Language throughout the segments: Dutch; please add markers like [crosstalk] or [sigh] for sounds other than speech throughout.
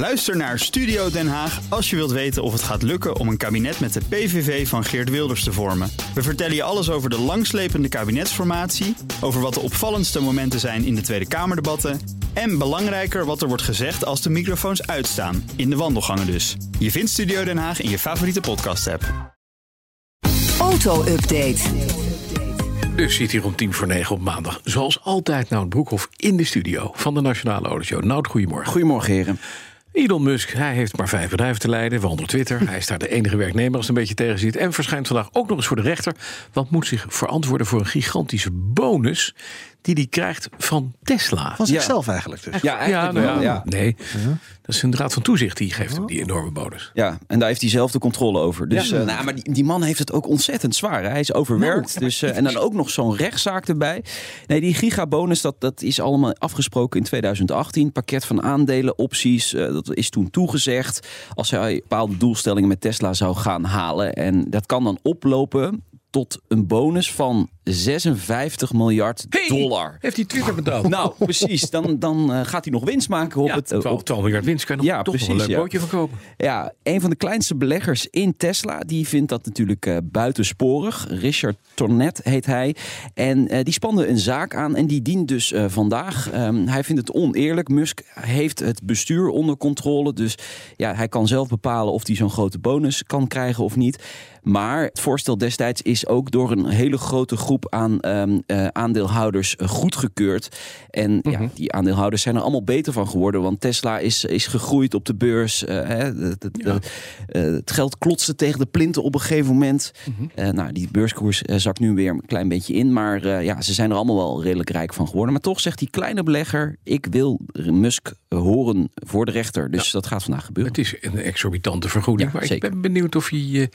Luister naar Studio Den Haag als je wilt weten of het gaat lukken om een kabinet met de PVV van Geert Wilders te vormen. We vertellen je alles over de langslepende kabinetsformatie, over wat de opvallendste momenten zijn in de Tweede Kamerdebatten en belangrijker wat er wordt gezegd als de microfoons uitstaan, in de wandelgangen dus. Je vindt Studio Den Haag in je favoriete podcast-app. Auto-update. Dus zit hier om tien voor negen op maandag. Zoals altijd Nout Broekhoff in de studio van de Nationale Autoshow. Nout, goedemorgen. Goedemorgen, heren. Elon Musk, hij heeft maar vijf bedrijven te leiden, waaronder Twitter. [laughs] Hij is daar de enige werknemer als het een beetje tegenzit. En verschijnt vandaag ook nog eens voor de rechter. Want moet zich verantwoorden voor een gigantische bonus die hij krijgt van Tesla. Van zichzelf eigenlijk dus. Ja, eigenlijk nou, wel, ja. Nee, dat is een raad van toezicht die geeft hem die enorme bonus. Ja, en daar heeft hij zelf de controle over. Dus, Ja. eh, nou, maar die, die man heeft het ook ontzettend zwaar. hè. Hij is overwerkt. dus, eh, en dan ook nog zo'n rechtszaak erbij. Nee, die gigabonus, dat, dat is allemaal afgesproken in 2018. Pakket van aandelen, opties, eh, dat is toen toegezegd. Als hij bepaalde doelstellingen met Tesla zou gaan halen. En dat kan dan oplopen tot een bonus van 56 miljard Hey, dollar. Heeft hij Twitter betaald? Nou, precies. Dan, dan eh, gaat hij nog winst maken op ja, het... eh, 12, op 12 miljard winst kan je nog Ja, toch precies, een leuk ja. bootje van kopen. Ja, een van de kleinste beleggers in Tesla, die vindt dat natuurlijk eh, buitensporig. Richard Tornet heet hij. En eh, die spande een zaak aan en die dient dus eh, vandaag. Ehm, hij vindt het oneerlijk. Musk heeft het bestuur onder controle. Dus ja, hij kan zelf bepalen of hij zo'n grote bonus kan krijgen of niet. Maar het voorstel destijds is ook door een hele grote groep aan ehm, eh, aandeelhouders eh, goedgekeurd. En ja, die aandeelhouders zijn er allemaal beter van geworden. Want Tesla is, is gegroeid op de beurs. eh, hè, het, geld klotste tegen de plinten op een gegeven moment. Eh, nou, die beurskoers zakt nu weer een klein beetje in. Maar ja, ze zijn er allemaal wel redelijk rijk van geworden. Maar toch zegt die kleine belegger: ik wil Musk horen voor de rechter. Dus dat gaat vandaag gebeuren. Het is een exorbitante vergoeding. Ja, maar zeker. ik ben benieuwd of hij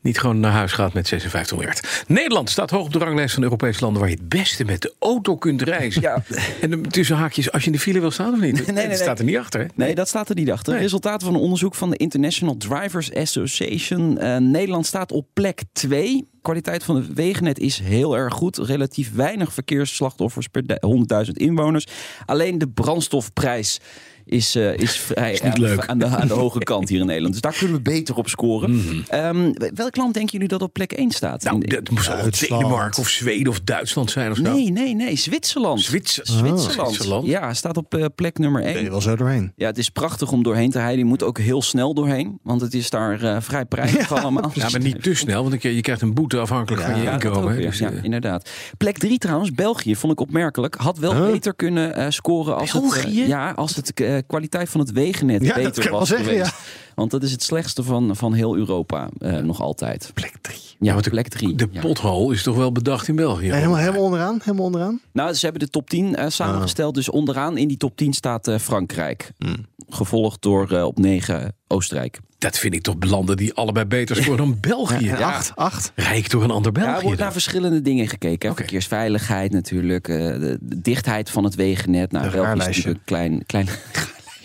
niet gewoon naar huis gaat met 56 Nederland staat hoog op de ranglijst van Europese landen waar je het beste met de auto kunt reizen. Ja. En tussen haakjes, als je in de file wil staan of niet? nee, dat nee. staat er niet achter. Hè? Nee, dat staat er niet achter. Resultaten van een onderzoek van de International Drivers Association. Eh, Nederland staat op plek 2. Kwaliteit van het wegennet is heel erg goed. Relatief weinig verkeersslachtoffers per du- 100.000 inwoners. Alleen de brandstofprijs is, eh, is vrij niet aan, leuk. Aan, de, aan de hoge [laughs] kant hier in Nederland. Dus daar kunnen we beter op scoren. Ehm, welk land denken jullie dat op plek 1 staat? Mhm. Nou, dat Duitsland. Denemarken of Zweden of Duitsland zijn of zo. nee, nee, nee. Zwitserland. Zwitser- Zwitserland. Zwitserland. Ja, staat op eh, plek nummer 1. Ben je wel zo doorheen. Ja, het is prachtig om doorheen te rijden. Je moet ook heel snel doorheen, want het is daar eh, vrij prijzig [laughs] allemaal. Ja, maar niet te snel, want je je krijgt een boete afhankelijk van je Ja, inkomen. Dus, ja, eh, inderdaad. Plek 3 trouwens, België, vond ik opmerkelijk. Had wel Huh? beter kunnen eh, scoren als het, België? eh, ja, als het eh, kwaliteit van het wegennet Ja, dat beter kan ik wel was zeggen, geweest. Want dat is het slechtste van, van heel Europa, eh, nog altijd. plek 3. Ja, want de, plek 3. de pothol is toch wel bedacht in België? Helemaal, helemaal onderaan? Helemaal onderaan? Nou, ze hebben de top 10 eh, samengesteld. Dus onderaan in die top 10 staat eh, Frankrijk. Gevolgd door eh, op 9 Oostenrijk. Dat vind ik toch landen die allebei beter scoren dan België. En acht, acht. Rijk door een ander Ja, er België. wordt dan. naar verschillende dingen gekeken. Oké. Verkeersveiligheid natuurlijk, eh, de, dichtheid van het wegennet. Nou, Een België is natuurlijk klein, klein.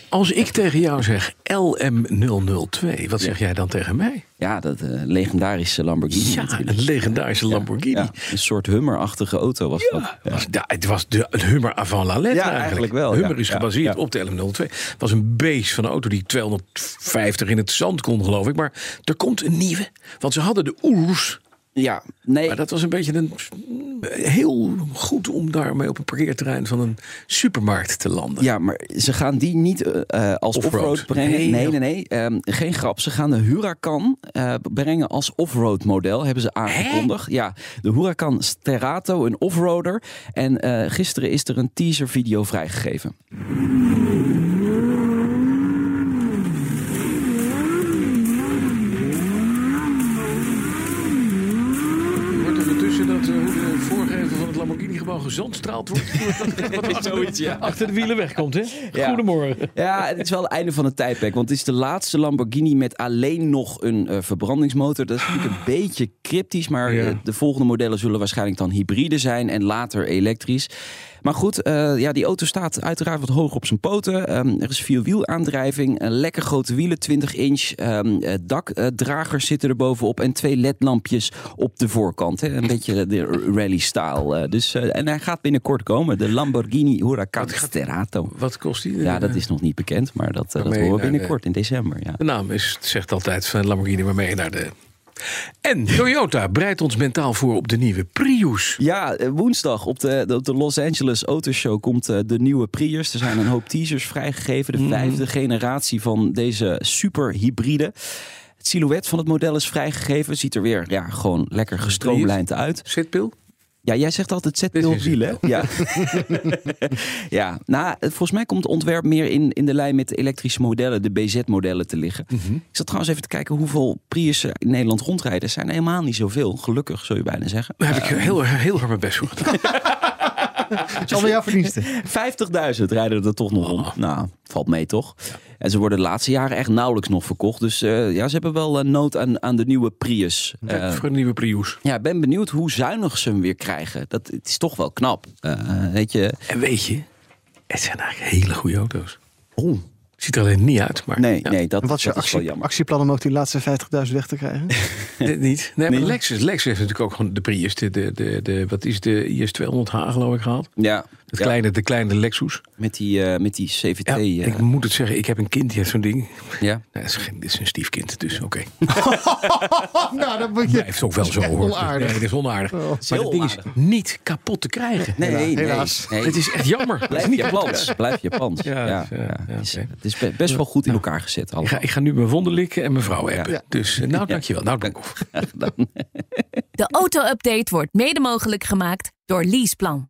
Als ik tegen jou zeg LM002, wat zeg jij dan tegen mij? Ja, dat eh, legendarische Lamborghini Ja, natuurlijk. een legendarische Lamborghini. Ja, een soort Hummer-achtige auto was dat. Ja, was- ja, het was de een Hummer avant la lettre Ja, eigenlijk. eigenlijk wel, Hummer is gebaseerd op de LM02. Het was een beest van een auto die 250 in het zand kon, geloof ik. Maar er komt een nieuwe. Want ze hadden de Oers. Ja, nee. Maar dat was een beetje een, heel goed om daarmee op een parkeerterrein van een supermarkt te landen. Ja, maar ze gaan die niet eh, eh, als Offroad. offroad brengen. Nee, Nee, nee, nee. Ehm, geen grap. Ze gaan de Huracan eh, brengen als offroad model. Hebben ze aangekondigd. Ja, de Huracan Sterato, een offroader. En eh, gisteren is er een teaser video vrijgegeven. Wordt ondertussen dat eh, hoe de voorgevel van het Lamborghini-gebouw gezandstraald wordt? [laughs] Wat Zoiets, ja. achter de wielen wegkomt, hè? Ja. Goedemorgen. Ja, het is wel het einde van het tijdperk. Want het is de laatste Lamborghini met alleen nog een eh, verbrandingsmotor. Dat is natuurlijk een [sighs] beetje cryptisch. Maar Ja. eh, de volgende modellen zullen waarschijnlijk dan hybride zijn. En later elektrisch. Maar goed, eh, ja, die auto staat uiteraard wat hoog op zijn poten. Ehm, er is vierwielaandrijving, een lekker grote wielen, 20 inch. eh, dakdragers zitten er bovenop en twee ledlampjes op de voorkant. Hè. Een beetje de rally-style. eh. dus, en hij gaat binnenkort komen, de Lamborghini Huracan Sterato. Wat kost die? Ja, dat is nog niet bekend, maar dat, dat horen we binnenkort in december. Ja. De naam is, zegt altijd van Lamborghini waarmee je naar de... En Toyota breidt ons mentaal voor op de nieuwe Prius. Ja, eh, woensdag op de, op de Los Angeles Autoshow komt eh, de nieuwe Prius. Er zijn een hoop teasers vrijgegeven. De vijfde generatie van deze superhybride. Het silhouet van het model is vrijgegeven. Ziet er weer ja, gewoon lekker gestroomlijnd uit. Zitpil? Ja, jij zegt altijd zet Dit nul is wielen. Ja. [laughs] ja, nou, volgens mij komt het ontwerp meer in, in de lijn met de elektrische modellen, de BZ-modellen te liggen. Ik zat trouwens even te kijken hoeveel Priussen in Nederland rondrijden. Er zijn helemaal niet zoveel, gelukkig zou je bijna zeggen. Daar heb ik heel, heel hard mijn best voor gedaan. [laughs] Het is alweer jouw verdienste. 50.000 rijden er toch nog Oh. om. Nou, valt mee toch? En ze worden de laatste jaren echt nauwelijks nog verkocht. Dus eh, ja, ze hebben wel eh, nood aan, aan de nieuwe Prius. Eh, voor een nieuwe Prius. ja, ik ben benieuwd hoe zuinig ze hem weer krijgen. Dat, het is toch wel knap. Eh, weet je, En weet je, het zijn eigenlijk hele goede auto's. oh, Ziet er alleen niet uit, maar nee, ja, nee, dat, En wat is je dat is wel actie, jammer. actieplan om ook die laatste 50.000 weg te krijgen? [laughs] dit niet. Nee, maar Nee. Lexus, Lexus heeft natuurlijk ook gewoon de Prius. De, de, de, de, wat is de IS200H geloof ik gehad? Ja, Het ja, kleine, de kleine Lexus. met, die, eh, met die CVT. Ja, eh, ik moet het zeggen, ik heb een kind die heeft zo'n ding. ja. Nee, dat is geen, dit is een stiefkind, dus oké. [laughs] nou, dat moet je... Hij heeft ook wel zo hoor. onaardig. Nee, dat is onaardig. Oh. maar het ding is niet kapot te krijgen. Nee, nee, helaas. nee. Het is echt jammer. Blijf niet Japans. Blijf Japans. Ja, Ja, ja, Het is- oké. Het is be- best wel goed in elkaar gezet. Ik allemaal. ga, ik ga nu mijn wonden likken en mijn vrouw hebben. Ja. Dus eh, nou, dankjewel. Nou, dank. De auto-update wordt mede mogelijk gemaakt door Leaseplan.